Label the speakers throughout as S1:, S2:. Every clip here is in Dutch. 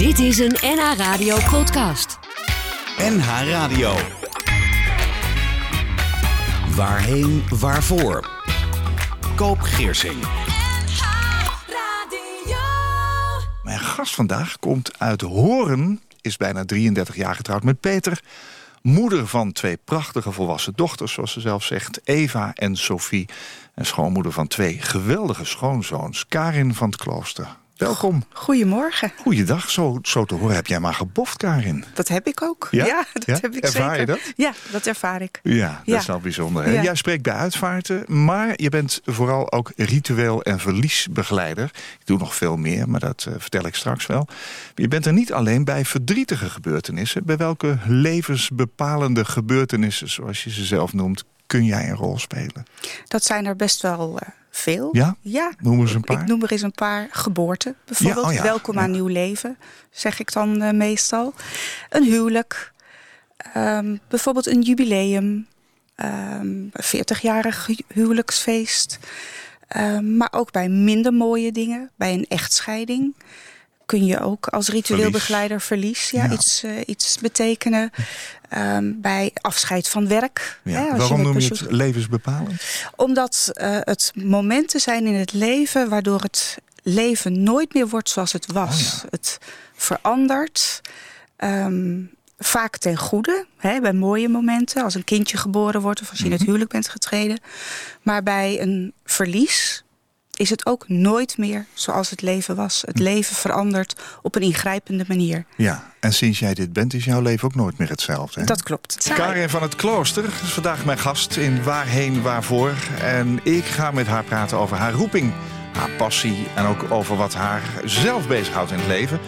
S1: Dit is een NH Radio podcast.
S2: NH Radio. Waarheen, waarvoor? Koop Geersing.
S3: Mijn gast vandaag komt uit Horen, is bijna 33 jaar getrouwd met Peter. Moeder van twee prachtige volwassen dochters, zoals ze zelf zegt, Eva en Sophie. En schoonmoeder van twee geweldige schoonzoons, Karin van het Klooster. Welkom.
S4: Goedemorgen.
S3: Goeiedag, zo, zo te horen heb jij maar geboft, Karin.
S4: Dat heb ik ook.
S3: Ja?
S4: dat
S3: Ja?
S4: heb ik
S3: Ervaar
S4: zeker.
S3: je dat?
S4: Ja, dat ervaar ik.
S3: Ja, dat
S4: Ja.
S3: is wel bijzonder. Hè?
S4: Ja.
S3: Jij spreekt bij uitvaarten, maar je bent vooral ook ritueel- en verliesbegeleider. Ik doe nog veel meer, maar dat eh, vertel ik straks wel. Je bent er niet alleen bij verdrietige gebeurtenissen. Bij welke levensbepalende gebeurtenissen, zoals je ze zelf noemt, kun jij een rol spelen?
S4: Dat zijn er best wel eh, veel.
S3: Ja?
S4: Ja.
S3: Noem eens een paar.
S4: Ik noem er eens een paar. Geboorte bijvoorbeeld.
S3: Ja, oh ja,
S4: Welkom aan nieuw leven, zeg ik dan eh, meestal. Een huwelijk. Ehm, bijvoorbeeld een jubileum. ehm, een 40-jarig hu- huwelijksfeest. Ehm, maar ook bij minder mooie dingen. Bij een echtscheiding. Kun je ook als ritueel
S3: Verlies.
S4: begeleider verlies ja,
S3: Ja.
S4: Iets, eh, iets betekenen. Ehm, bij afscheid van werk.
S3: Ja.
S4: hè,
S3: Waarom noem je het levensbepalend?
S4: omdat eh, het momenten zijn in het leven waardoor het leven nooit meer wordt zoals het was.
S3: Oh ja.
S4: Het verandert. ehm, vaak ten goede, hè, bij mooie momenten, als een kindje geboren wordt of als je in het
S3: Mhm.
S4: huwelijk bent getreden. Maar bij een verlies is het ook nooit meer zoals het leven was. Het leven verandert op een ingrijpende manier.
S3: Ja, en sinds jij dit bent, is jouw leven ook nooit meer hetzelfde. Hè?
S4: Dat klopt.
S3: Karin van het Klooster is vandaag mijn gast in Waarheen Waarvoor. En ik ga met haar praten over haar roeping, haar passie en ook over wat haar zelf bezighoudt in het leven.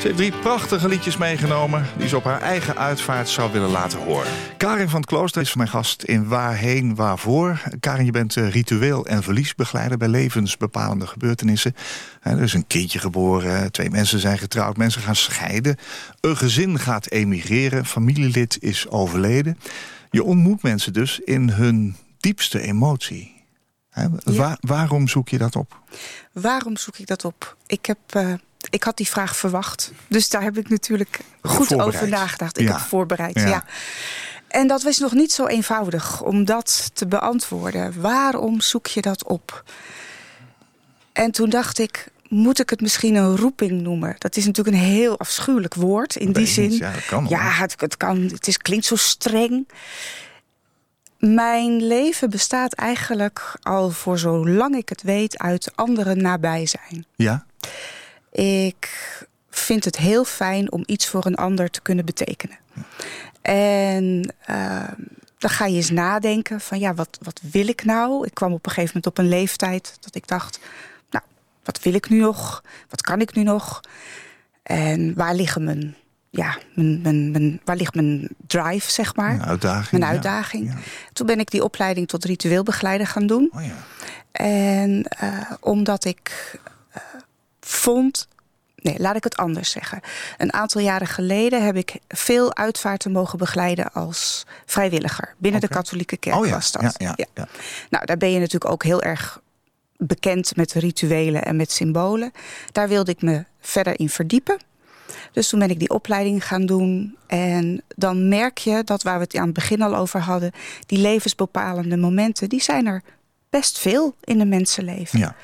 S3: Ze heeft drie prachtige liedjes meegenomen die ze op haar eigen uitvaart zou willen laten horen. Karin van het Klooster is mijn gast in Waarheen Waarvoor. Karin, je bent eh, ritueel en verliesbegeleider bij levensbepalende gebeurtenissen. Er is een kindje geboren, twee mensen zijn getrouwd, mensen gaan scheiden. Een gezin gaat emigreren, familielid is overleden. Je ontmoet mensen dus in hun diepste emotie. Hè,
S4: Ja.
S3: waar- waarom zoek je dat op?
S4: Waarom zoek ik dat op? Ik, heb, eh, ik had die vraag verwacht. Dus daar heb ik natuurlijk goed
S3: Voorbereid.
S4: over nagedacht. Ik
S3: Ja.
S4: heb voorbereid,
S3: Ja.
S4: ja. En dat was nog niet zo eenvoudig om dat te beantwoorden. Waarom zoek je dat op? En toen dacht ik, moet ik het misschien een roeping noemen? Dat is natuurlijk een heel afschuwelijk woord in
S3: Dat
S4: die zin.
S3: niet. Ja, dat kan.
S4: Ja, het, het, kan, het is, klinkt zo streng. Mijn leven bestaat eigenlijk al voor zolang ik het weet uit anderen nabij zijn.
S3: Ja?
S4: Ik vind het heel fijn om iets voor een ander te kunnen betekenen. En ehm, dan ga je eens nadenken van ja, wat, wat wil ik nou? Ik kwam op een gegeven moment op een leeftijd dat ik dacht, nou, wat wil ik nu nog? Wat kan ik nu nog? En waar liggen mijn, ja, mijn, mijn, mijn, waar ligt mijn drive, zeg maar?
S3: Uitdaging.
S4: Mijn uitdaging.
S3: Ja.
S4: Toen ben ik die opleiding tot ritueelbegeleider gaan doen.
S3: Oh ja.
S4: En eh, omdat ik eh, vond. Nee, laat ik het anders zeggen. Een aantal jaren geleden heb ik veel uitvaarten mogen begeleiden als vrijwilliger. Binnen de katholieke kerk
S3: Oh ja.
S4: was dat.
S3: Ja, ja, ja.
S4: Nou, daar ben je natuurlijk ook heel erg bekend met rituelen en met symbolen. Daar wilde ik me verder in verdiepen. Dus toen ben ik die opleiding gaan doen. En dan merk je dat waar we het aan het begin al over hadden, die levensbepalende momenten, die zijn er best veel in een mensenleven.
S3: Ja.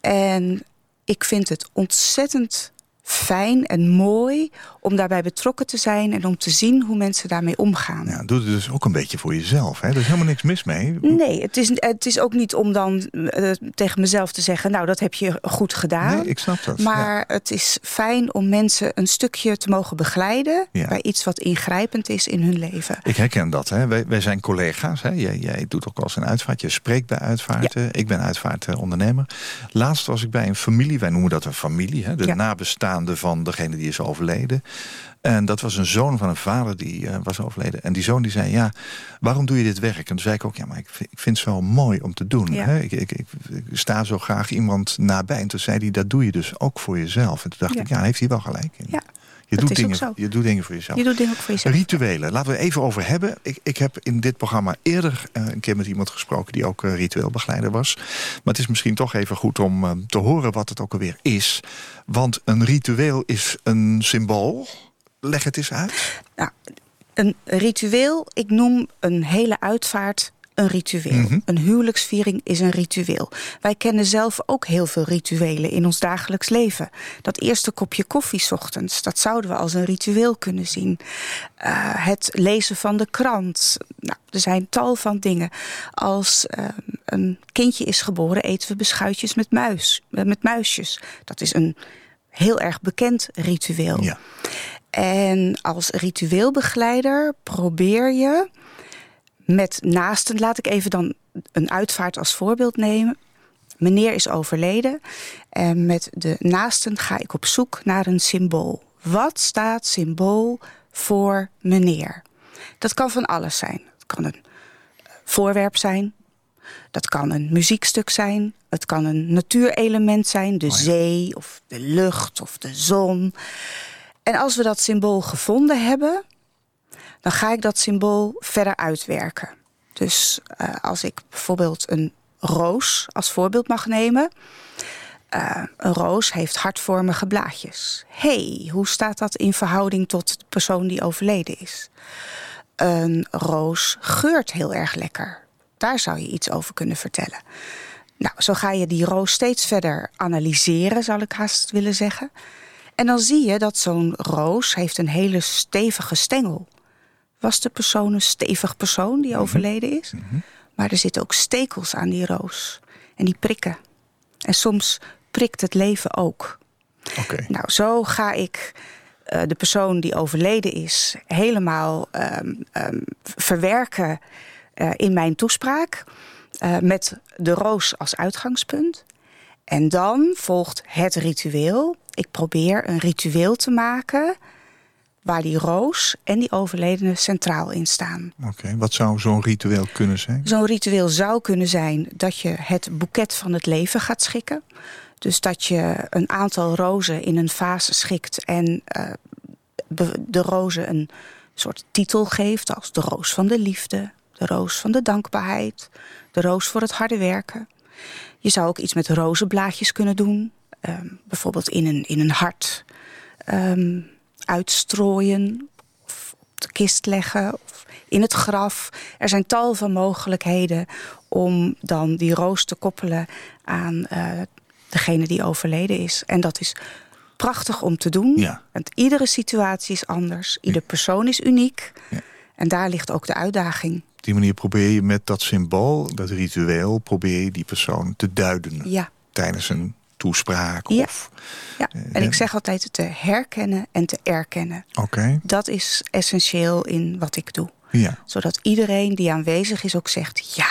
S4: En ik vind het ontzettend fijn en mooi om daarbij betrokken te zijn en om te zien hoe mensen daarmee omgaan.
S3: Ja, doe het dus ook een beetje voor jezelf. Hè? Er is helemaal niks mis mee.
S4: Nee, het is, het is ook niet om dan eh, tegen mezelf te zeggen, nou dat heb je goed gedaan.
S3: Nee, ik snap dat.
S4: Maar het is fijn om mensen een stukje te mogen begeleiden
S3: Ja.
S4: bij iets wat ingrijpend is in hun leven.
S3: Ik herken dat. Hè. Wij, wij zijn collega's. Hè. Jij, jij doet ook wel eens een uitvaart. Je spreekt bij uitvaarten. Ik ben uitvaartondernemer. Laatst was ik bij een familie. Wij noemen dat een familie. Hè. De
S4: Ja.
S3: Nabestaande van degene die is overleden. En dat was een zoon van een vader die eh, was overleden. En die zoon die zei, ja, waarom doe je dit werk? En toen zei ik ook, ja, maar ik vind, ik vind het zo mooi om te doen.
S4: Ja.
S3: Hè? Ik, ik, ik, sta zo graag iemand nabij. En toen zei hij, dat doe je dus ook voor jezelf. En toen dacht
S4: Ja.
S3: ik, ja, heeft hij wel gelijk in.
S4: Ja.
S3: Je
S4: Dat
S3: doet, dingen, je doet dingen voor jezelf.
S4: Je doet dingen voor jezelf.
S3: Rituelen, laten we even over hebben. Ik, ik heb in dit programma eerder eh, een keer met iemand gesproken... die ook eh, ritueelbegeleider was. Maar het is misschien toch even goed om eh, te horen wat het ook alweer is. Want een ritueel is een symbool. Leg het eens uit.
S4: Nou, een ritueel, ik noem een hele uitvaart een ritueel.
S3: Mhm.
S4: Een huwelijksviering is een ritueel. Wij kennen zelf ook heel veel rituelen in ons dagelijks leven. Dat eerste kopje koffie 's ochtends, dat zouden we als een ritueel kunnen zien. Uh, het lezen van de krant. Nou, er zijn tal van dingen. Als uh, een kindje is geboren, eten we beschuitjes met, muis, met muisjes. Dat is een heel erg bekend ritueel.
S3: Ja.
S4: En als ritueelbegeleider probeer je met naasten, laat ik even dan een uitvaart als voorbeeld nemen. Meneer is overleden en met de naasten ga ik op zoek naar een symbool. Wat staat symbool voor meneer? Dat kan van alles zijn. Het kan een voorwerp zijn. Dat kan een muziekstuk zijn. Het kan een natuurelement zijn. De
S3: Oh ja.
S4: zee of de lucht of de zon. En als we dat symbool gevonden hebben, dan ga ik dat symbool verder uitwerken. Dus uh, als ik bijvoorbeeld een roos als voorbeeld mag nemen. Uh, een roos heeft hartvormige blaadjes. hey, hoe staat dat in verhouding tot de persoon die overleden is? Een roos geurt heel erg lekker. Daar zou je iets over kunnen vertellen. Nou, zo ga je die roos steeds verder analyseren, zal ik haast willen zeggen. En dan zie je dat zo'n roos heeft een hele stevige stengel. Was de persoon een stevig persoon die overleden is?
S3: Mhm.
S4: Maar er zitten ook stekels aan die roos. En die prikken. En soms prikt het leven ook. Nou, zo ga ik uh, de persoon die overleden is helemaal um, um, verwerken uh, in mijn toespraak. Uh, met de roos als uitgangspunt. En dan volgt het ritueel. Ik probeer een ritueel te maken waar die roos en die overledene centraal in staan.
S3: Oké, okay, wat zou zo'n ritueel kunnen zijn?
S4: Zo'n ritueel zou kunnen zijn dat je het boeket van het leven gaat schikken. Dus dat je een aantal rozen in een vaas schikt en uh, de rozen een soort titel geeft als de roos van de liefde, de roos van de dankbaarheid, de roos voor het harde werken. Je zou ook iets met rozenblaadjes kunnen doen, um, bijvoorbeeld in een, in een hart um, uitstrooien, of op de kist leggen, of in het graf. Er zijn tal van mogelijkheden om dan die roos te koppelen aan uh, degene die overleden is. En dat is prachtig om te doen.
S3: Ja.
S4: Want iedere situatie is anders, ieder persoon is uniek.
S3: Ja.
S4: En daar ligt ook de uitdaging.
S3: Op die manier probeer je met dat symbool, dat ritueel, probeer je die persoon te duiden.
S4: Ja.
S3: Tijdens een toespraak.
S4: Ja.
S3: Of,
S4: ja. En ik zeg altijd te herkennen en te erkennen.
S3: Oké. Okay.
S4: Dat is essentieel in wat ik doe.
S3: Ja.
S4: Zodat iedereen die aanwezig is ook zegt... ja,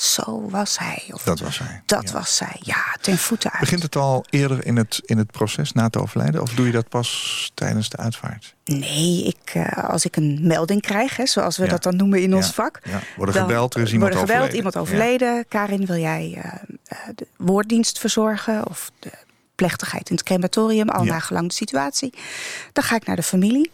S4: zo was hij. Of
S3: dat was hij.
S4: Dat
S3: ja.
S4: was zij, ja, ten voeten uit.
S3: Begint het al eerder in het, in het proces na het overlijden? Of doe je dat pas tijdens de uitvaart?
S4: Nee, ik, uh, als ik een melding krijg, hè, zoals we
S3: Ja.
S4: dat dan noemen in ons vak.
S3: Ja. Worden gebeld, er is iemand
S4: worden gebeld,
S3: overleden.
S4: iemand overleden. Karin, wil jij eh, eh, de woorddienst verzorgen? Of de plechtigheid in het crematorium, al nagelang de situatie. Dan ga ik naar de familie.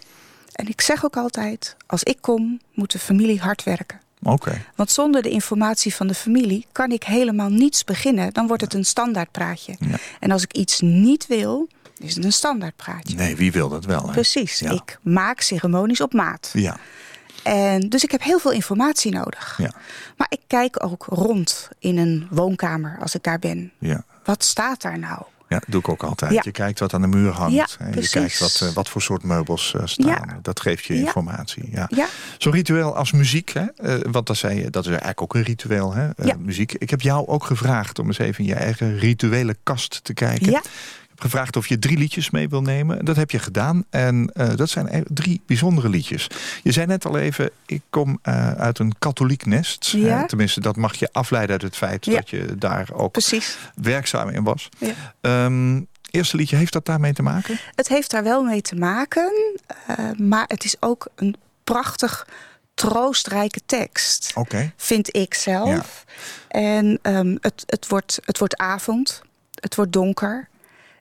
S4: En ik zeg ook altijd, als ik kom, moet de familie hard werken.
S3: Oké.
S4: Want zonder de informatie van de familie kan ik helemaal niets beginnen. Dan wordt het een standaardpraatje.
S3: Ja.
S4: En als ik iets niet wil, is het een standaardpraatje.
S3: Nee, wie wil dat wel? Hè?
S4: Precies.
S3: Ja.
S4: Ik maak ceremonies op maat.
S3: Ja.
S4: En dus ik heb heel veel informatie nodig.
S3: Ja.
S4: Maar ik kijk ook rond in een woonkamer als ik daar ben.
S3: Ja.
S4: Wat staat daar nou?
S3: Ja, dat doe ik ook altijd.
S4: Ja.
S3: Je kijkt wat aan de muur hangt.
S4: Ja,
S3: je kijkt wat, eh, wat voor soort meubels eh, staan.
S4: Ja.
S3: Dat geeft je informatie. Ja. Zo'n ritueel als muziek, hè? eh, want dat, zei je, dat is eigenlijk ook een ritueel, hè? muziek. Ik heb jou ook gevraagd om eens even in je eigen rituele kast te kijken. Heb gevraagd of je drie liedjes mee wil nemen. Dat heb je gedaan. En eh, dat zijn e- drie bijzondere liedjes. Je zei net al even, ik kom eh, uit een katholiek nest.
S4: Ja.
S3: Eh, tenminste, dat mag je afleiden uit het feit
S4: Ja.
S3: dat je daar ook
S4: precies.
S3: werkzaam in was.
S4: Ja.
S3: Ehm, eerste liedje, heeft dat daarmee te maken?
S4: Het heeft daar wel mee te maken. maar het is ook een prachtig troostrijke tekst.
S3: Oké.
S4: vind ik zelf. En ehm, het, het, wordt, het wordt avond, het wordt donker.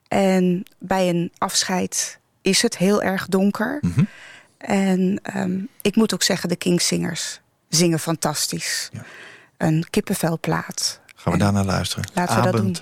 S4: En bij een afscheid is het heel erg donker.
S3: Mhm.
S4: En ehm, ik moet ook zeggen, de Kingsingers zingen fantastisch.
S3: Ja.
S4: Een kippenvelplaat.
S3: Gaan we daar naar luisteren.
S4: Laten we dat doen.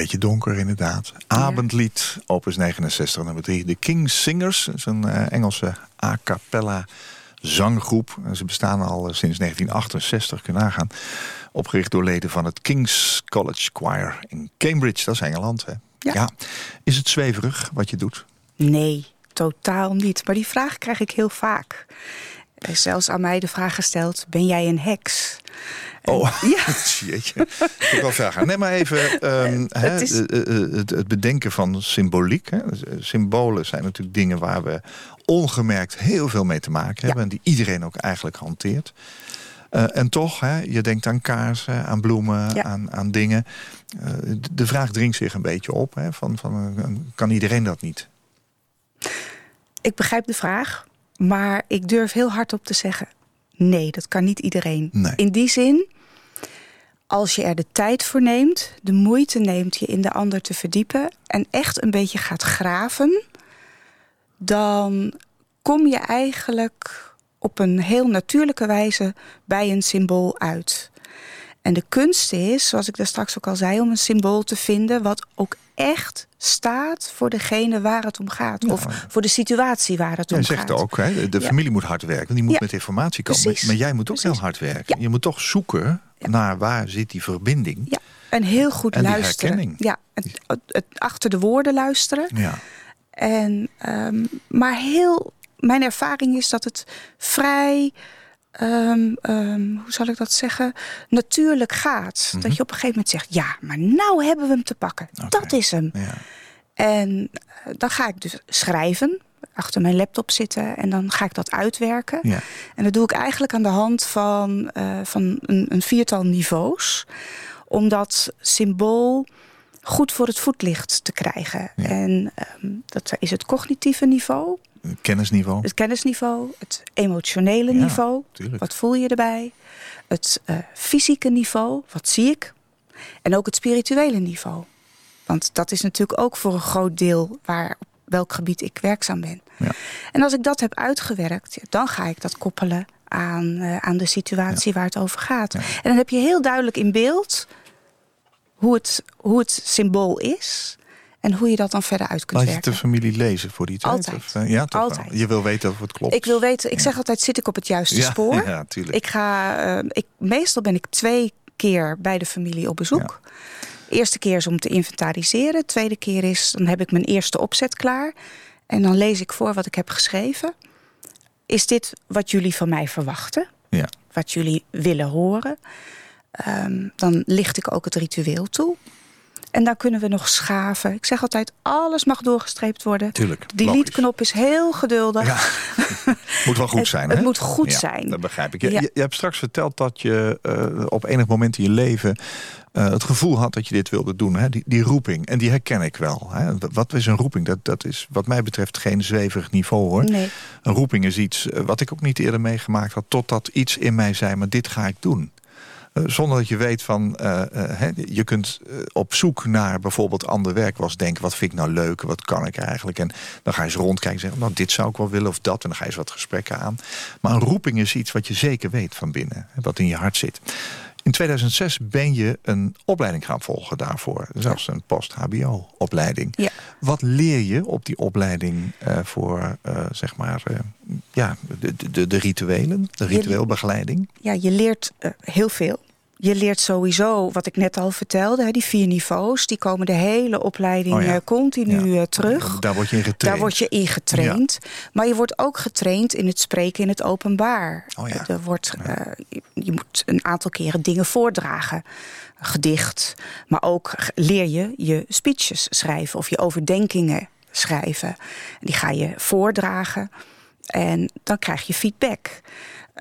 S3: Beetje donker inderdaad. Abendlied, opus 69, nummer 3. De King's Singers, dat is een eh, Engelse a cappella zanggroep. Ze bestaan al eh, sinds 1968, kun je nagaan. Opgericht door leden van het King's College Choir in Cambridge, dat is Engeland. Hè?
S4: Ja.
S3: Is het zweverig wat je doet?
S4: Nee, totaal niet. Maar die vraag krijg ik heel vaak. Er is zelfs aan mij de vraag gesteld: ben jij een heks?
S3: Oh,
S4: Ja.
S3: jeetje. Ik wil vragen. Nee, maar even ehm,
S4: het is-
S3: eh, eh, het, het bedenken van symboliek. Hè. Symbolen zijn natuurlijk dingen waar we ongemerkt heel veel mee te maken hebben. En die iedereen ook eigenlijk hanteert. Eh, en toch, hè, je denkt aan kaarsen, aan bloemen,
S4: Ja.
S3: aan, aan dingen. Eh, de- vraag dringt zich een beetje op. Hè, van, van, eh, kan iedereen dat niet?
S4: Ik begrijp de vraag, maar ik durf heel hard op te zeggen: nee, dat kan niet iedereen.
S3: Nee.
S4: In die zin, als je er de tijd voor neemt, de moeite neemt je in de ander te verdiepen en echt een beetje gaat graven, dan kom je eigenlijk op een heel natuurlijke wijze bij een symbool uit. En de kunst is, zoals ik daar straks ook al zei, om een symbool te vinden wat ook echt staat voor degene waar het om gaat.
S3: Ja.
S4: Of voor de situatie waar het om
S3: zegt
S4: gaat.
S3: ook, hè, de,
S4: Ja.
S3: familie moet hard werken. Die moet met informatie komen.
S4: precies.
S3: Maar jij moet ook
S4: Precies.
S3: heel hard werken. Je moet toch zoeken naar waar zit die verbinding.
S4: Ja, en heel goed
S3: En
S4: luisteren. Ja, het achter de woorden luisteren.
S3: Ja.
S4: En, ehm, maar heel, mijn ervaring is dat het vrij, ehm, ehm, hoe zal ik dat zeggen, natuurlijk gaat.
S3: Mhm.
S4: Dat je op een gegeven moment zegt, ja, maar nou hebben we hem te pakken. Dat is hem.
S3: ja.
S4: En eh, dan ga ik dus schrijven, achter mijn laptop zitten en dan ga ik dat uitwerken.
S3: Ja.
S4: En dat doe ik eigenlijk aan de hand van, eh, van een, een viertal niveaus. Om dat symbool goed voor het voetlicht te krijgen.
S3: Ja.
S4: En ehm, dat is het cognitieve niveau.
S3: Kennisniveau.
S4: Het kennisniveau, het emotionele
S3: Ja,
S4: niveau.
S3: tuurlijk.
S4: Wat voel je erbij? Het eh, fysieke niveau, wat zie ik? En ook het spirituele niveau. Want dat is natuurlijk ook voor een groot deel waar op welk gebied ik werkzaam ben.
S3: Ja.
S4: En als ik dat heb uitgewerkt, dan ga ik dat koppelen aan, eh, aan de situatie waar het over gaat. En dan heb je heel duidelijk in beeld hoe het, hoe het symbool is en hoe je dat dan verder uit kunt
S3: Laat je het
S4: werken.
S3: de familie lezen voor die tijd?
S4: Altijd.
S3: Of, eh, ja, toch wel.
S4: Altijd.
S3: Je wil weten of het klopt.
S4: Ik wil weten, ik zeg altijd, zit ik op het juiste
S3: ja,
S4: spoor?
S3: Ja, tuurlijk.
S4: Ik ga, eh, ik, meestal ben ik twee keer bij de familie op bezoek. Eerste keer is om te inventariseren. Tweede keer is, dan heb ik mijn eerste opzet klaar. En dan lees ik voor wat ik heb geschreven. Is dit wat jullie van mij verwachten?
S3: Ja.
S4: Wat jullie willen horen? Ehm, dan licht ik ook het ritueel toe. En dan kunnen we nog schaven. Ik zeg altijd, alles mag doorgestreept worden.
S3: Tuurlijk,
S4: Die delete-knop is heel geduldig.
S3: Ja. moet wel goed
S4: Het-
S3: zijn,
S4: het
S3: hè?
S4: moet goed
S3: Ja,
S4: zijn.
S3: Dat begrijp ik. Je,
S4: Ja.
S3: je, je hebt straks verteld dat je eh, op enig moment in je leven... eh, het gevoel had dat je dit wilde doen. Hè? Die, die roeping. En die herken ik wel. Hè? Wat is een roeping? Dat, dat is wat mij betreft geen zweverig niveau, hoor.
S4: Nee.
S3: Een roeping is iets eh, wat ik ook niet eerder meegemaakt had... totdat iets in mij zei, maar dit ga ik doen. Eh, zonder dat je weet van, eh, eh, je kunt op zoek naar bijvoorbeeld ander werk was denken, wat vind ik nou leuk, wat kan ik eigenlijk? En dan ga je eens rondkijken en zeggen, nou dit zou ik wel willen of dat. En dan ga je eens wat gesprekken aan. Maar een roeping is iets wat je zeker weet van binnen, wat in je hart zit. In 2006 ben je een opleiding gaan volgen daarvoor. Zelfs een post-HBO-opleiding.
S4: Ja.
S3: Wat leer je op die opleiding eh, voor, eh, zeg maar, eh, ja, de, de, de rituelen, de ritueelbegeleiding?
S4: Ja, je leert heel veel. Je leert sowieso, wat ik net al vertelde, hè, die vier niveaus, die komen de hele opleiding
S3: Oh ja.
S4: eh, continu
S3: Ja.
S4: eh, terug.
S3: Daar word je in getraind.
S4: Daar word je in getraind. Maar je wordt ook getraind in het spreken in het openbaar.
S3: Oh.
S4: Er wordt, eh, je, moet een aantal keren dingen voordragen. Gedicht. Maar ook leer je je speeches schrijven of je overdenkingen schrijven. En die ga je voordragen en dan krijg je feedback.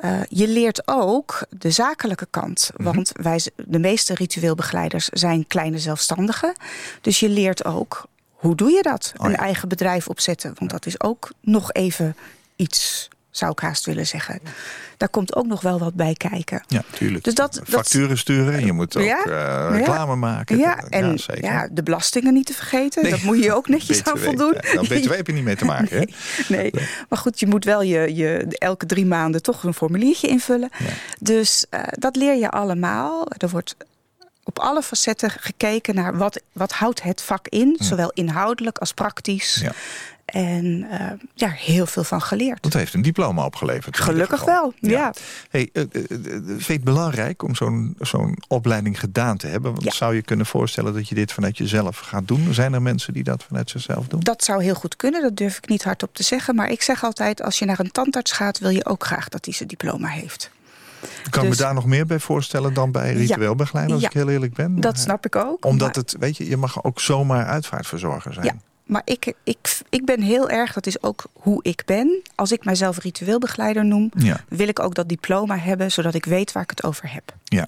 S4: Eh, je leert ook de zakelijke kant.
S3: Mhm.
S4: Want wij, de meeste ritueelbegeleiders zijn kleine zelfstandigen. Dus je leert ook hoe doe je dat?
S3: Oh
S4: een eigen bedrijf opzetten. Want dat is ook nog even iets, zou ik haast willen zeggen. Daar komt ook nog wel wat bij kijken.
S3: Ja, tuurlijk.
S4: Dus dat-
S3: Facturen sturen, je moet ook
S4: Ja,
S3: eh, reclame maken.
S4: Ja, en ja,
S3: zeker.
S4: de belastingen niet te vergeten.
S3: Nee.
S4: Dat moet je ook netjes aan
S3: BTW.
S4: voldoen.
S3: Ja, nou, BTW heb je niet mee te maken, hè?
S4: Nee, nee. maar goed, je moet wel je, je elke drie maanden toch een formuliertje invullen. Dus eh, dat leer je allemaal. Er wordt op alle facetten gekeken naar wat, wat houdt het vak in, zowel inhoudelijk als praktisch.
S3: Ja.
S4: En eh, ja, heel veel van geleerd.
S3: Dat heeft een diploma opgeleverd.
S4: Gelukkig wel, ja.
S3: Hey, eh, eh, vind je het belangrijk om zo'n zo'n opleiding gedaan te hebben? Want
S4: Ja.
S3: zou je kunnen voorstellen dat je dit vanuit jezelf gaat doen? Zijn er mensen die dat vanuit zichzelf doen?
S4: Dat zou heel goed kunnen, dat durf ik niet hardop te zeggen. Maar ik zeg altijd, als je naar een tandarts gaat, wil je ook graag dat hij zijn diploma heeft.
S3: Kan ik
S4: dus-
S3: me daar nog meer bij voorstellen dan bij
S4: Ja.
S3: ritueelbegeleider, als
S4: Ja.
S3: ik heel eerlijk ben?
S4: Dat snap ik ook.
S3: Omdat
S4: maar-
S3: het, weet je, je mag ook zomaar uitvaartverzorger zijn.
S4: Ja, maar ik, ik, ik ben heel erg, dat is ook hoe ik ben. Als ik mijzelf ritueelbegeleider noem,
S3: Ja.
S4: wil ik ook dat diploma hebben, zodat ik weet waar ik het over heb.
S3: Ja.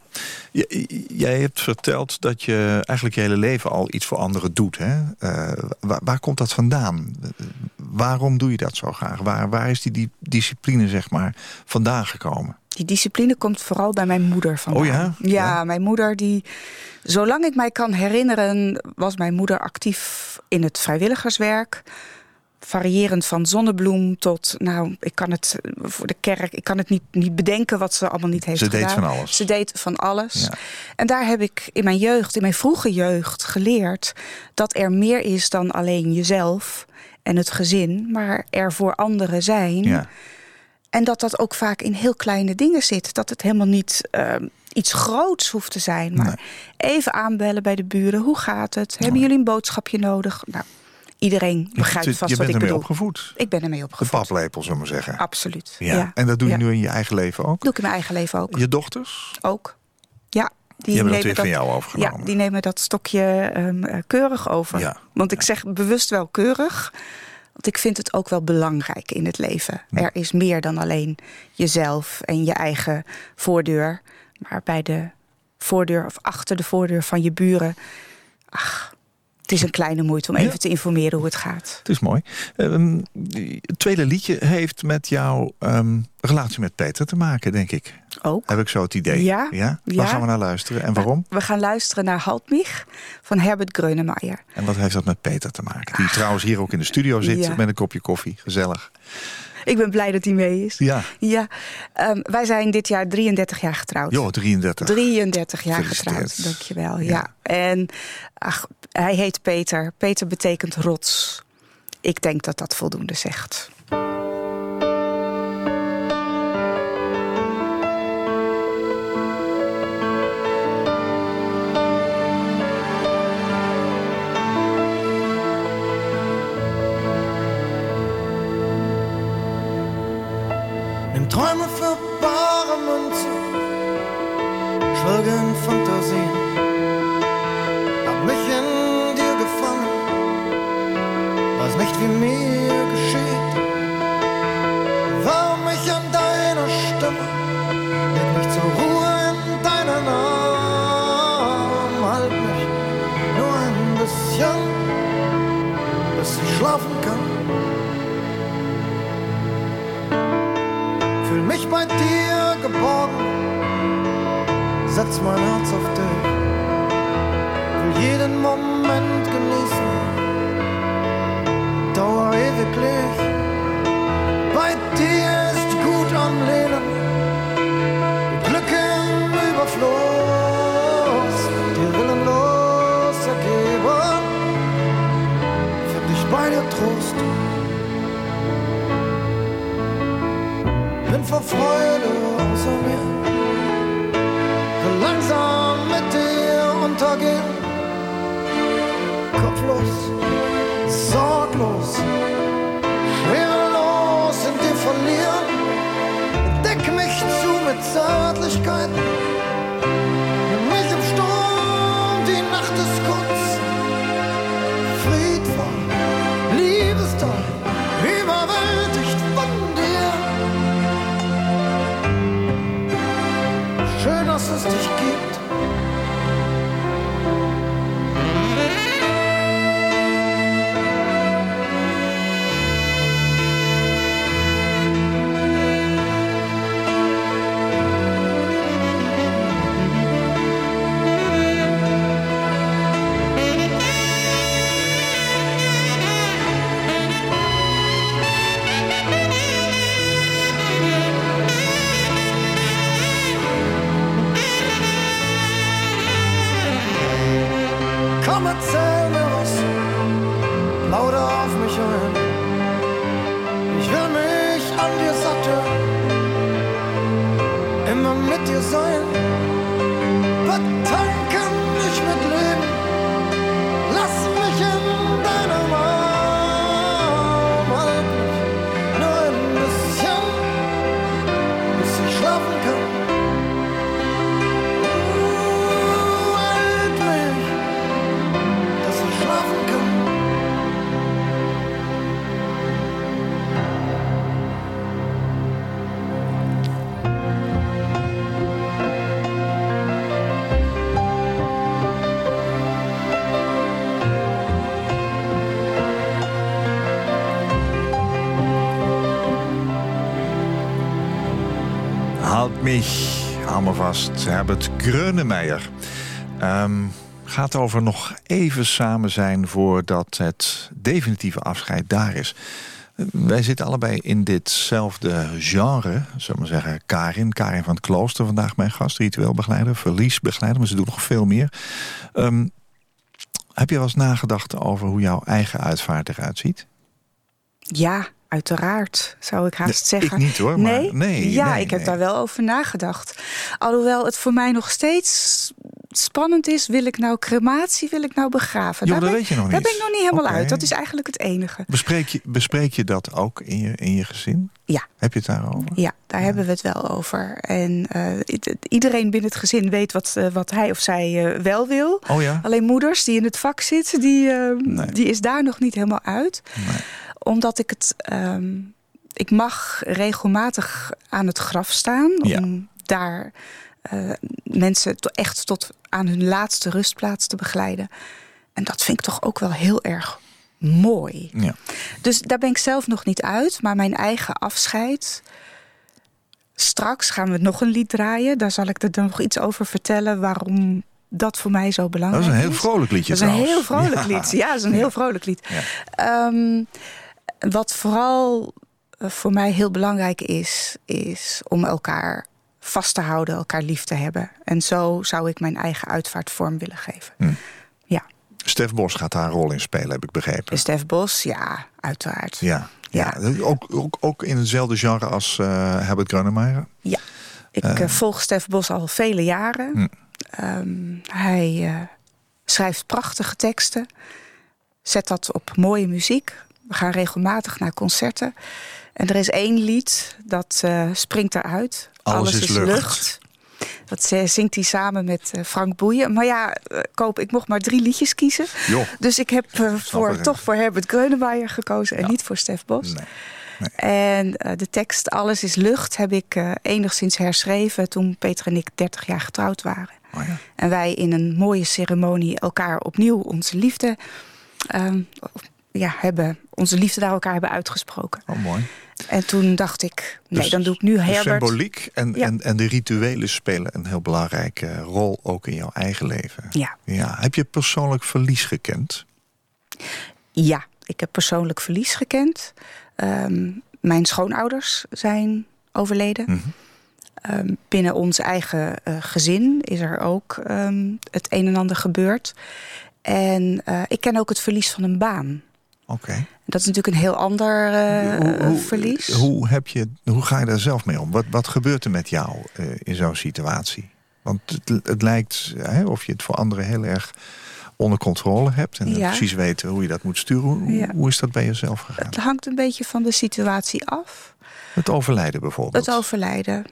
S3: J- Jij hebt verteld dat je eigenlijk je hele leven al iets voor anderen doet. Hè? Eh, waar, waar komt dat vandaan? Waarom doe je dat zo graag? Waar, waar is die, die discipline zeg maar, vandaan gekomen?
S4: Die discipline komt vooral bij mijn moeder vandaan.
S3: Oh ja?
S4: Ja,
S3: Ja.
S4: mijn moeder die... Zolang ik mij kan herinneren, was mijn moeder actief in het vrijwilligerswerk. Variërend van zonnebloem tot, nou, ik kan het voor de kerk, ik kan het niet, niet bedenken wat ze allemaal niet heeft
S3: Ze deed
S4: gedaan.
S3: van alles.
S4: Ze deed van alles.
S3: Ja.
S4: En daar heb ik in mijn jeugd, in mijn vroege jeugd, geleerd dat er meer is dan alleen jezelf en het gezin, maar er voor anderen zijn.
S3: Ja.
S4: En dat dat ook vaak in heel kleine dingen zit. Dat het helemaal niet eh, iets groots hoeft te zijn. Maar even aanbellen bij de buren. Hoe gaat het? Hebben jullie een boodschapje nodig? Nou, iedereen begrijpt
S3: je
S4: vast
S3: je
S4: wat
S3: bent
S4: ik
S3: ermee
S4: bedoel.
S3: opgevoed.
S4: Ik ben ermee
S3: De
S4: opgevoed.
S3: paplepel, zullen we maar zeggen.
S4: Absoluut.
S3: Ja. En dat doe je
S4: Ja.
S3: nu in je eigen leven ook?
S4: Doe ik in mijn eigen leven ook.
S3: Je dochters?
S4: Ook. Ja.
S3: Die hebben dat
S4: nemen
S3: weer van jou overgenomen.
S4: Ja, die nemen dat stokje ehm, eh, keurig over.
S3: Ja.
S4: Want ik zeg bewust wel keurig. Want ik vind het ook wel belangrijk in het leven. Er is meer dan alleen jezelf en je eigen voordeur. Maar bij de voordeur of achter de voordeur van je buren. Ach, het is een kleine moeite om
S3: Ja.
S4: even te informeren hoe het gaat.
S3: Het is mooi. Ehm, het tweede liedje heeft met jouw ehm, relatie met Peter te maken, denk ik.
S4: Ook.
S3: Heb ik zo het idee?
S4: Ja,
S3: Waar
S4: ja.
S3: gaan we naar luisteren en waarom?
S4: We gaan luisteren naar Haltmich van Herbert Grönemeyer.
S3: En wat heeft dat met Peter te maken? Die trouwens hier ook in de studio zit met een kopje koffie. Gezellig.
S4: Ik ben blij dat hij mee is.
S3: Ja.
S4: Ja, ehm, wij zijn dit jaar 33 jaar getrouwd.
S3: Jo, 33.
S4: 33 jaar getrouwd, dankjewel.
S3: Ja.
S4: Ja. En ach, hij heet Peter. Peter betekent rots. Ik denk dat dat voldoende zegt.
S5: Träume für bare Münze, schwelge Fantasien. Hab mich in dir gefangen, weiß nicht, wie mir geschieht. War mich an deiner Stimme, leg mich zur Ruhe in deinen Arm. Halt mich nur ein bisschen, bis ich schlafen kann. Mich bei dir geborgen, setz mein Herz auf dich. Will jeden Moment genießen, dauer ewiglich. Bei dir ist gut am Leben, Glück im Überfluss, dir willenlos ergeben, find ich bei dir Trost. Bin vor Freude außer mir. Will langsam mit dir untergehen. Kopflos, sorglos, schwerelos in dir verlieren. Deck mich zu mit Zärtlichkeiten.
S3: Vast. Herbert Grönemeyer. Ehm, gaat over nog even samen zijn voordat het definitieve afscheid daar is. Eh, Wij zitten allebei in ditzelfde genre, zullen we zeggen. Karin, Karin van het Klooster, vandaag mijn gast, ritueelbegeleider, verliesbegeleider, maar ze doen nog veel meer. Ehm, heb je wel eens nagedacht over hoe jouw eigen uitvaart eruit ziet?
S4: Ja, uiteraard, zou ik haast
S3: Nee,
S4: zeggen.
S3: ik niet, hoor, maar-
S4: Nee?
S3: nee,
S4: ja,
S3: nee,
S4: ik heb
S3: nee.
S4: daar wel over nagedacht. Alhoewel het voor mij nog steeds spannend is... wil ik nou crematie, wil ik nou begraven?
S3: Jo,
S4: daar
S3: dat
S4: ben,
S3: weet je nog
S4: Daar
S3: niet.
S4: ben ik nog niet helemaal uit. Dat is eigenlijk het enige.
S3: Bespreek je, bespreek je dat ook in je, in je gezin?
S4: Ja.
S3: Heb je het daarover?
S4: Ja, daar hebben we het wel over. En eh, iedereen binnen het gezin weet wat, eh, wat hij of zij eh, wel wil.
S3: Oh ja?
S4: Alleen moeders die in het vak zit, die,
S3: Nee.
S4: die is daar nog niet helemaal uit.
S3: Nee.
S4: Omdat ik het. ehm, ik mag regelmatig aan het graf staan.
S3: Ja.
S4: Om daar eh, mensen to- echt tot aan hun laatste rustplaats te begeleiden. En dat vind ik toch ook wel heel erg mooi.
S3: Ja.
S4: Dus daar ben ik zelf nog niet uit. Maar mijn eigen afscheid. Straks gaan we nog een lied draaien. Daar zal ik er dan nog iets over vertellen. Waarom dat voor mij zo
S3: Dat
S4: belangrijk
S3: is
S4: is.
S3: een heel vrolijk liedje
S4: Dat is een
S3: trouwens.
S4: heel vrolijk
S3: Ja.
S4: lied. Ja, dat is een heel vrolijk lied.
S3: Ja.
S4: Ehm, wat vooral eh, voor mij heel belangrijk is, is om elkaar vast te houden, elkaar lief te hebben. En zo zou ik mijn eigen uitvaart vorm willen geven.
S3: Hm.
S4: Ja,
S3: Stef Bos gaat daar een rol in spelen, heb ik begrepen.
S4: Stef Bos, ja, uiteraard.
S3: Ja, ja. Ook, ook, ook in hetzelfde genre als eh, Herbert Grönemeyer.
S4: Ja. Ik eh, volg Stef Bos al vele jaren.
S3: Hm.
S4: Ehm, hij schrijft prachtige teksten. Zet dat op mooie muziek. We gaan regelmatig naar concerten. En er is één lied dat eh, springt eruit.
S3: Alles is lucht.
S4: Dat eh, zingt hij samen met eh, Frank Boeien. Maar ja, Koop, ik mocht maar drie liedjes kiezen. Dus ik heb voor, toch voor Herbert Grönemeyer gekozen en niet voor Stef Bos.
S3: Nee.
S4: En de tekst Alles is lucht heb ik enigszins herschreven toen Peter en ik 30 jaar getrouwd waren.
S3: Oh ja.
S4: En wij in een mooie ceremonie elkaar opnieuw onze liefde ehm, ja, hebben, onze liefde naar elkaar hebben uitgesproken.
S3: Oh, mooi.
S4: En toen dacht ik, nee,
S3: Dus
S4: dan doe ik nu
S3: De
S4: Herbert.
S3: symboliek en,
S4: Ja.
S3: en, en de rituelen spelen een heel belangrijke rol ook in jouw eigen leven.
S4: Ja.
S3: Ja. Heb je persoonlijk verlies gekend?
S4: Ja, ik heb persoonlijk verlies gekend. Ehm, mijn schoonouders zijn overleden.
S3: Mhm.
S4: Ehm, binnen ons eigen eh, gezin is er ook ehm, het een en ander gebeurd. En eh, ik ken ook het verlies van een baan.
S3: Oké.
S4: Dat is natuurlijk een heel ander eh,
S3: Hoe- hoe-
S4: verlies.
S3: Hoe, heb je, hoe ga je daar zelf mee om? Wat, wat gebeurt er met jou eh, in zo'n situatie? Want het, het lijkt hè, of je het voor anderen heel erg onder controle hebt. En
S4: Ja.
S3: precies weet hoe je dat moet sturen. Hoe,
S4: Ja.
S3: hoe is dat bij jezelf gegaan?
S4: Het hangt een beetje van de situatie af.
S3: Het overlijden bijvoorbeeld.
S4: Het overlijden.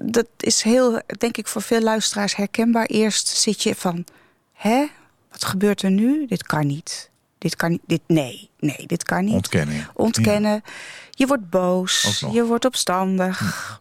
S4: Dat is heel, denk ik, voor veel luisteraars herkenbaar. Eerst zit je van, hè, wat gebeurt er nu? Dit kan niet. Dit kan niet. Dit, nee, nee, dit kan niet.
S3: Ontkenning.
S4: Ontkennen. Je wordt boos. Je wordt opstandig.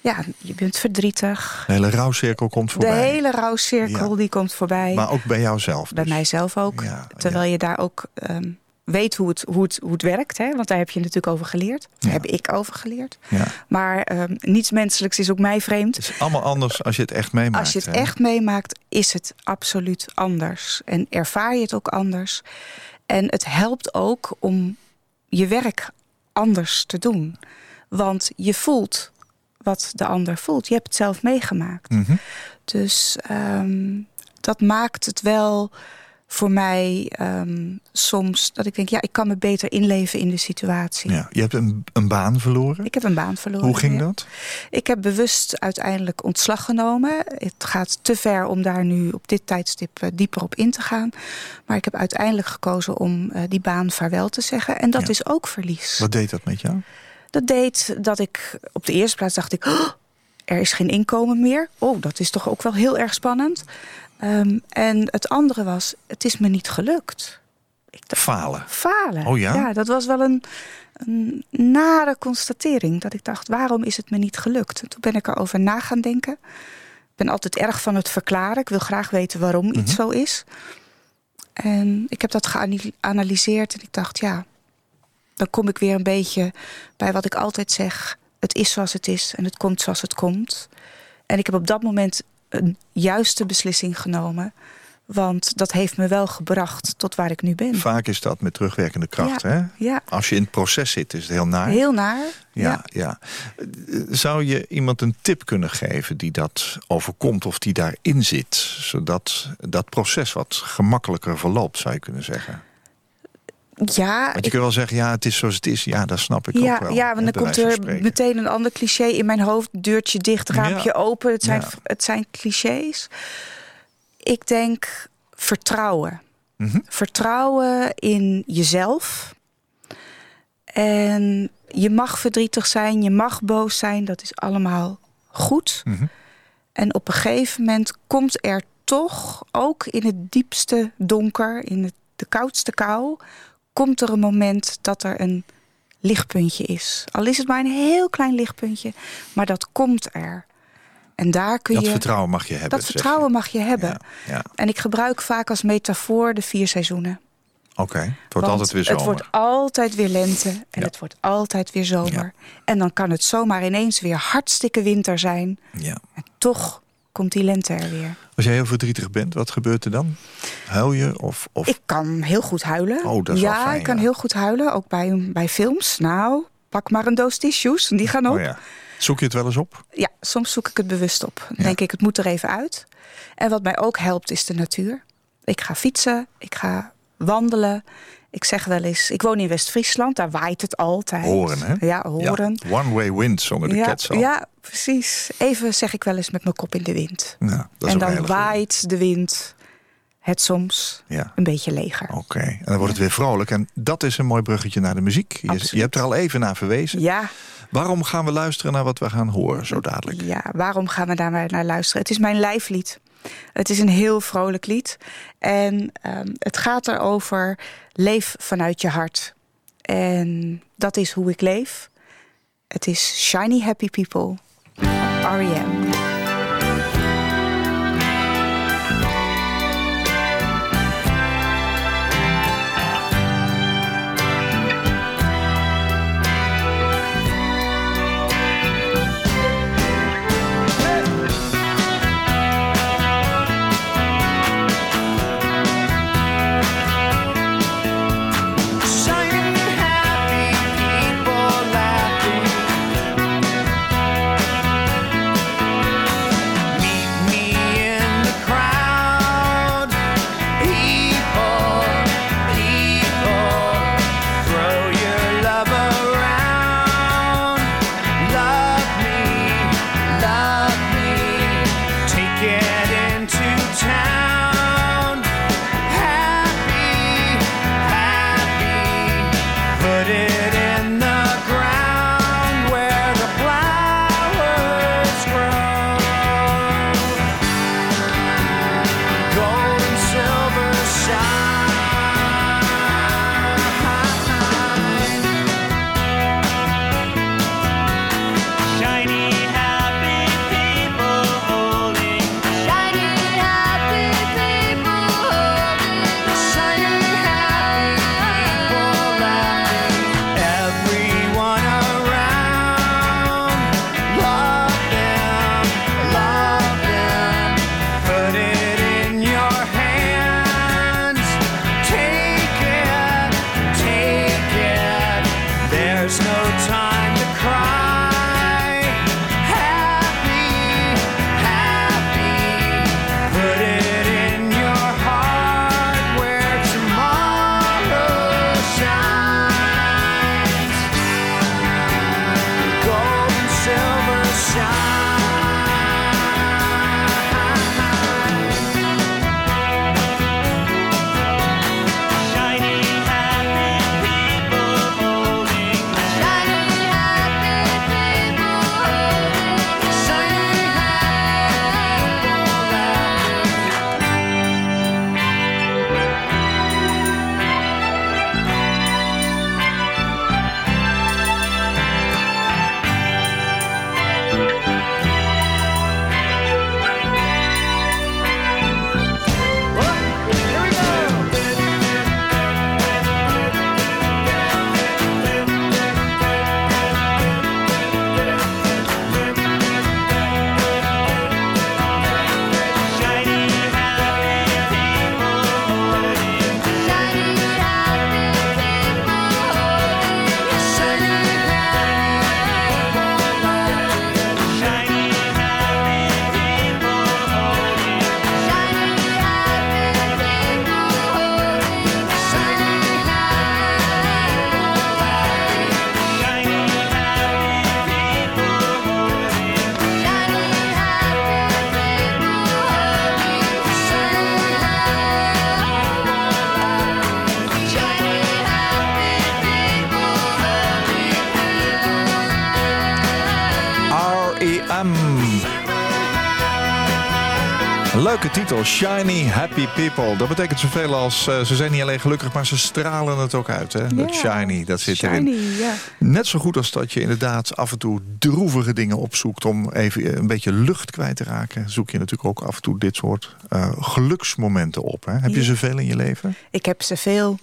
S4: Ja, je bent verdrietig.
S3: De hele rouwcirkel komt
S4: De
S3: voorbij.
S4: hele rouwcirkel
S3: Ja.
S4: die komt voorbij.
S3: Maar ook bij jouzelf.
S4: Bij
S3: dus.
S4: mijzelf ook.
S3: Ja,
S4: Terwijl je daar ook ehm, weet hoe het, hoe, het, hoe het werkt. Hè? Want daar heb je natuurlijk over geleerd. Daar
S3: Ja.
S4: heb ik over geleerd.
S3: Ja.
S4: Maar ehm, niets menselijks is ook mij vreemd.
S3: Het is allemaal anders als je het echt meemaakt.
S4: Als je het
S3: hè?
S4: echt meemaakt, is het absoluut anders. En ervaar je het ook anders. En het helpt ook om je werk anders te doen. Want je voelt wat de ander voelt. Je hebt het zelf meegemaakt.
S3: Mhm.
S4: Dus ehm, dat maakt het wel voor mij ehm, soms dat ik denk, ja, ik kan me beter inleven in de situatie.
S3: Ja. Je hebt een, een baan verloren.
S4: Ik heb een baan verloren.
S3: Hoe ging
S4: ja.
S3: dat?
S4: Ik heb bewust uiteindelijk ontslag genomen. Het gaat te ver om daar nu op dit tijdstip eh, dieper op in te gaan. Maar ik heb uiteindelijk gekozen om eh, die baan vaarwel te zeggen. En dat
S3: Ja.
S4: is ook verlies.
S3: Wat deed dat met jou?
S4: Dat deed dat ik op de eerste plaats dacht ik... "Oh, er is geen inkomen meer. Oh, dat is toch ook wel heel erg spannend. Ehm, en het andere was, het is me niet gelukt. Ik dacht,
S3: Falen.
S4: Falen.
S3: Oh ja?
S4: dat was wel een, een nare constatering. Dat ik dacht, waarom is het me niet gelukt? En toen ben ik erover na gaan denken. Ik ben altijd erg van het verklaren. Ik wil graag weten waarom iets
S3: Mhm.
S4: zo is. En ik heb dat geanalyseerd en ik dacht, ja, dan kom ik weer een beetje bij wat ik altijd zeg. Het is zoals het is en het komt zoals het komt. En ik heb op dat moment een juiste beslissing genomen. Want dat heeft me wel gebracht tot waar ik nu ben.
S3: Vaak is dat met terugwerkende kracht.
S4: Ja.
S3: Hè?
S4: Ja,
S3: Als je in het proces zit, is het heel naar.
S4: heel naar.
S3: Ja, ja. Eh, Zou je iemand een tip kunnen geven die dat overkomt of die daarin zit? Zodat dat proces wat gemakkelijker verloopt, zou je kunnen zeggen.
S4: Ja,
S3: Want je
S4: ik-
S3: kunt wel zeggen, ja, het is zoals het is. Ja, dat snap ik
S4: ja,
S3: ook wel.
S4: ja want dan komt er meteen een ander cliché in mijn hoofd. Deurtje dicht, raampje
S3: Ja.
S4: open. Het zijn,
S3: Ja.
S4: het zijn clichés. Ik denk vertrouwen.
S3: Mhm.
S4: Vertrouwen in jezelf. En je mag verdrietig zijn, je mag boos zijn. Dat is allemaal goed.
S3: Mhm.
S4: En op een gegeven moment komt er toch, ook in het diepste donker, in het, de koudste kou, komt er een moment dat er een lichtpuntje is. Al is het maar een heel klein lichtpuntje, maar dat komt er.
S5: En daar kun
S3: Dat
S5: je.
S3: vertrouwen mag je hebben.
S5: dat vertrouwen
S3: je.
S5: mag je hebben.
S3: Ja, ja.
S5: En ik gebruik vaak als metafoor de vier seizoenen.
S3: Oké, het wordt
S5: Want
S3: altijd weer zomer.
S5: Het wordt altijd weer lente en
S3: Ja.
S5: het wordt altijd weer zomer. En dan kan het zomaar ineens weer hartstikke winter zijn.
S3: Ja.
S5: En toch komt die lente er weer.
S3: Als jij heel verdrietig bent, wat gebeurt er dan? Huil je? Of, of...
S5: Ik kan heel goed huilen.
S3: Oh, dat is wel
S5: ja,
S3: fijn,
S5: ik kan heel goed huilen. Ook bij, bij films. Nou, pak maar een doos tissues. Die gaan op.
S3: Oh ja. Zoek je het wel eens op?
S5: Ja, soms zoek ik het bewust op. Dan
S3: Ja.
S5: denk ik, het moet er even uit. En wat mij ook helpt, is de natuur. Ik ga fietsen, ik ga wandelen. Ik zeg wel eens, ik woon in West-Friesland, daar waait het altijd.
S3: Horen, hè?
S5: Ja, horen.
S3: Ja, One way wind zongen de
S5: Ja,
S3: Cats al.
S5: ja, precies. Even zeg ik wel eens met mijn kop in de wind.
S3: Nou, dat is
S5: en dan
S3: goeie.
S5: waait de wind het soms
S3: Ja.
S5: een beetje leger.
S3: Oké, en dan wordt het weer vrolijk. En dat is een mooi bruggetje naar de muziek. Je, je hebt er al even naar verwezen.
S5: Ja,
S3: Waarom gaan we luisteren naar wat we gaan horen zo dadelijk?
S5: Ja, waarom gaan we daar maar naar luisteren? Het is mijn lijflied. Het is een heel vrolijk lied. En ehm, het gaat erover leef vanuit je hart. En dat is hoe ik leef. Het is Shiny Happy People R.E.M.
S3: Tea. Titel, Shiny Happy People. Dat betekent zoveel als eh, ze zijn niet alleen gelukkig, maar ze stralen het ook uit. Hè? Dat shiny, dat zit
S4: Shiny,
S3: erin. Net zo goed als dat je inderdaad af en toe droevige dingen opzoekt om even een beetje lucht kwijt te raken. Zoek je natuurlijk ook af en toe dit soort eh, geluksmomenten op. Hè? Heb je ze veel in je leven?
S4: Ik heb ze veel.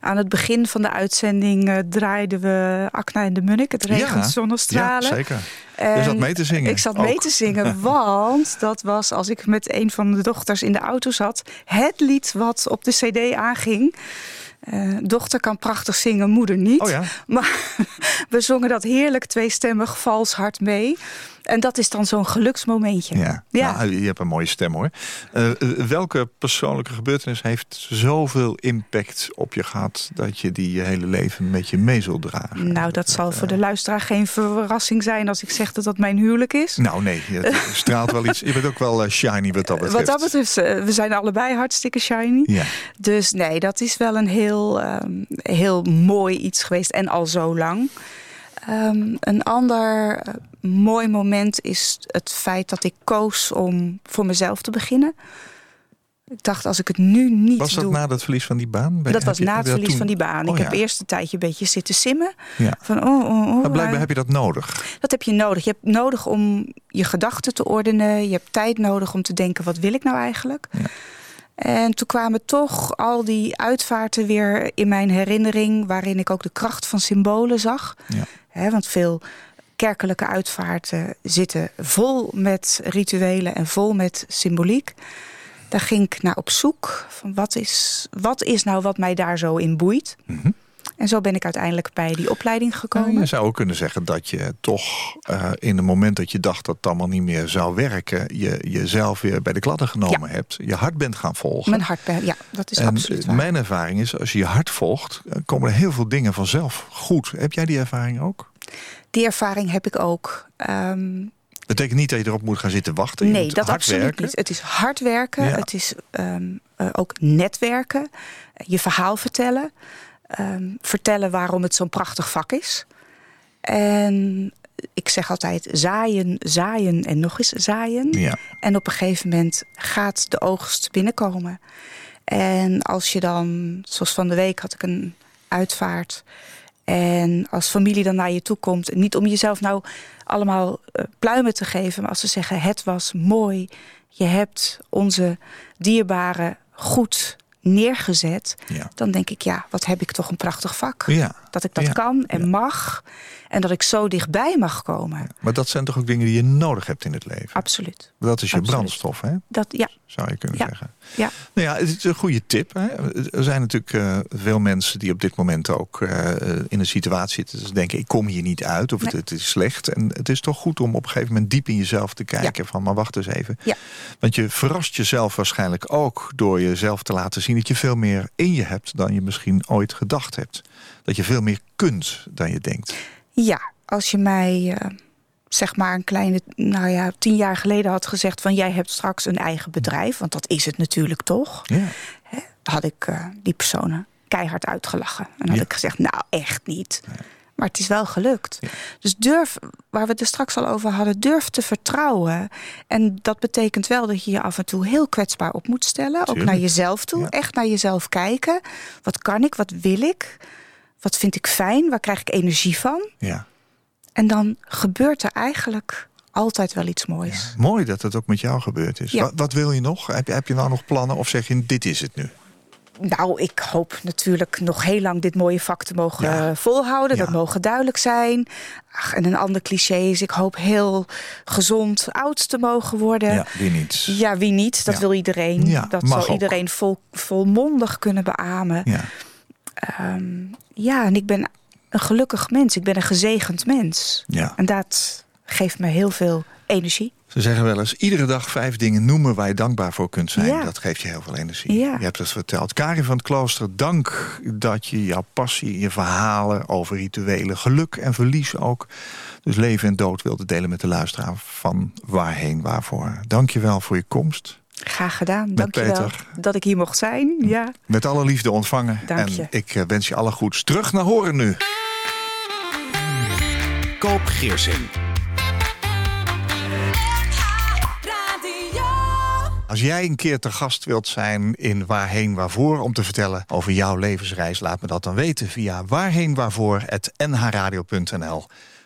S4: Aan het begin van de uitzending eh, draaiden we Akna en de Munnik. Het regent
S3: Ja.
S4: zonnestralen.
S3: Ja, zeker.
S4: En
S3: Je zat mee te zingen.
S4: Ik zat mee te zingen, want dat was als ik met een van de dochters in de auto zat. Het lied wat op de cd aanging. Eh, dochter kan prachtig zingen, moeder niet.
S3: Oh ja.
S4: Maar we zongen dat heerlijk tweestemmig, vals hard mee. En dat is dan zo'n geluksmomentje.
S3: Ja,
S4: Ja.
S3: Nou, je hebt een mooie stem hoor. Eh, eh, welke persoonlijke gebeurtenis heeft zoveel impact op je gehad... dat je die je hele leven met je mee zult dragen?
S4: Nou, dat zal
S3: eh,
S4: voor de luisteraar geen verrassing zijn als ik zeg dat dat mijn huwelijk is.
S3: Nou nee, je straalt wel iets. Je bent ook wel shiny wat dat betreft.
S4: Wat dat betreft, we zijn allebei hartstikke shiny.
S3: Ja.
S4: Dus nee, dat is wel een heel, ehm, heel mooi iets geweest en al zo lang. Ehm, een ander mooi moment is het feit dat ik koos om voor mezelf te beginnen. Ik dacht, als ik het nu niet
S3: Was dat
S4: doe...
S3: na het verlies van die baan?
S4: Dat
S3: heb
S4: was
S3: je-
S4: na
S3: heb
S4: het verlies
S3: toen-
S4: van die baan.
S3: Oh,
S4: ik heb
S3: ja.
S4: eerst een tijdje een beetje zitten simmen.
S3: Ja.
S4: Van, oh, oh, oh,
S3: Maar blijkbaar heb je dat nodig.
S4: dat heb je nodig. Je hebt nodig om je gedachten te ordenen. Je hebt tijd nodig om te denken, wat wil ik nou eigenlijk?
S3: Ja.
S4: En toen kwamen toch al die uitvaarten weer in mijn herinnering... waarin ik ook de kracht van symbolen zag.
S3: Ja.
S4: Want veel kerkelijke uitvaarten zitten vol met rituelen... en vol met symboliek. Daar ging ik naar op zoek. Van wat, is, wat is nou wat mij daar zo in boeit?
S3: Mhm.
S4: En zo ben ik uiteindelijk bij die opleiding gekomen.
S3: Nou, je zou ook kunnen zeggen dat je toch eh, in het moment dat je dacht dat het allemaal niet meer zou werken, je jezelf weer bij de kladden genomen hebt, je hart bent gaan volgen.
S4: Mijn hart, ja, dat is
S3: en
S4: absoluut waar.
S3: mijn ervaring is, als je je hart volgt, eh, komen er heel veel dingen vanzelf goed. Heb jij die ervaring ook?
S4: Die ervaring heb ik ook. Ehm,
S3: Betekent niet dat je erop moet gaan zitten wachten. Je
S4: nee, dat absoluut
S3: werken.
S4: niet. Het is hard werken.
S3: Ja.
S4: Het is ehm, eh, ook netwerken. Je verhaal vertellen. Ehm, vertellen waarom het zo'n prachtig vak is. En ik zeg altijd zaaien, zaaien en nog eens zaaien.
S3: Ja.
S4: En op een gegeven moment gaat de oogst binnenkomen. En als je dan, zoals van de week had ik een uitvaart. En als familie dan naar je toe komt, niet om jezelf nou allemaal eh, pluimen te geven, maar als ze zeggen: Het was mooi, je hebt onze dierbaren goed neergezet.
S3: Ja.
S4: Dan denk ik: Ja, wat heb ik toch een prachtig vak.
S3: Ja.
S4: Dat ik dat
S3: Ja.
S4: kan en mag. En dat ik zo dichtbij mag komen.
S3: Maar dat zijn toch ook dingen die je nodig hebt in het leven?
S4: Absoluut.
S3: Dat is je
S4: Absoluut.
S3: brandstof, hè?
S4: Dat, ja,
S3: zou je kunnen zeggen.
S4: ja.
S3: Nou ja, het is een goede tip. Hè? Er zijn natuurlijk eh, veel mensen die op dit moment ook eh, in een situatie zitten. Ze denken, ik kom hier niet uit of het,
S4: Nee.
S3: het is slecht. En het is toch goed om op een gegeven moment diep in jezelf te kijken. Van, maar wacht eens even.
S4: Ja.
S3: Want je verrast jezelf waarschijnlijk ook door jezelf te laten zien... dat je veel meer in je hebt dan je misschien ooit gedacht hebt. Dat je veel meer kunt dan je denkt.
S4: Ja, als je mij eh, zeg maar een kleine, nou ja, tien jaar geleden had gezegd van jij hebt straks een eigen bedrijf, want dat is het natuurlijk toch,
S3: Ja.
S4: dan had ik eh, die personen keihard uitgelachen. En had
S3: Ja.
S4: ik gezegd, nou echt niet. Maar het is wel gelukt. Dus durf, waar we het er straks al over hadden, durf te vertrouwen. En dat betekent wel dat je je af en toe heel kwetsbaar op moet stellen. Ook naar jezelf toe.
S3: Ja.
S4: Echt naar jezelf kijken. Wat kan ik? Wat wil ik? Wat vind ik fijn? Waar krijg ik energie van?
S3: ja.
S4: En dan gebeurt er eigenlijk altijd wel iets moois.
S3: Mooi dat het ook met jou gebeurd is.
S4: Ja.
S3: Wat, wat wil je nog? Heb je, heb je nou nog plannen? Of zeg je, dit is het nu?
S4: Nou, ik hoop natuurlijk nog heel lang dit mooie vak te mogen
S3: Ja.
S4: eh, volhouden. Dat mogen duidelijk zijn. Ach, en een ander cliché is, ik hoop heel gezond oud te mogen worden.
S3: Ja, wie niet.
S4: Ja, wie niet? Dat wil iedereen.
S3: Ja,
S4: dat zal
S3: ook.
S4: iedereen vol, volmondig kunnen beamen.
S3: Ja.
S4: Ehm, ja, en ik ben een gelukkig mens. Ik ben een gezegend mens.
S3: Ja.
S4: En dat geeft me heel veel energie.
S3: Ze zeggen wel eens, iedere dag vijf dingen noemen waar je dankbaar voor kunt zijn.
S4: Ja.
S3: Dat geeft je heel veel energie.
S4: Ja.
S3: Je hebt het verteld. Karin van het Klooster, dank dat je jouw passie, je verhalen over rituelen, geluk en verlies ook, dus leven en dood wilde delen met de luisteraar van waarheen, waarvoor. Dank je wel voor je komst.
S4: Graag gedaan. Dank je wel
S3: Peter.
S4: dat ik hier mocht zijn. Ja.
S3: Met alle liefde ontvangen.
S4: Dank
S3: en
S4: je.
S3: ik eh, wens je alle goeds. Terug naar horen nu.
S2: Koop Geersing.
S3: Als jij een keer te gast wilt zijn in Waarheen Waarvoor... om te vertellen over jouw levensreis, laat me dat dan weten... via waarheenwaarvoor.nhradio.nl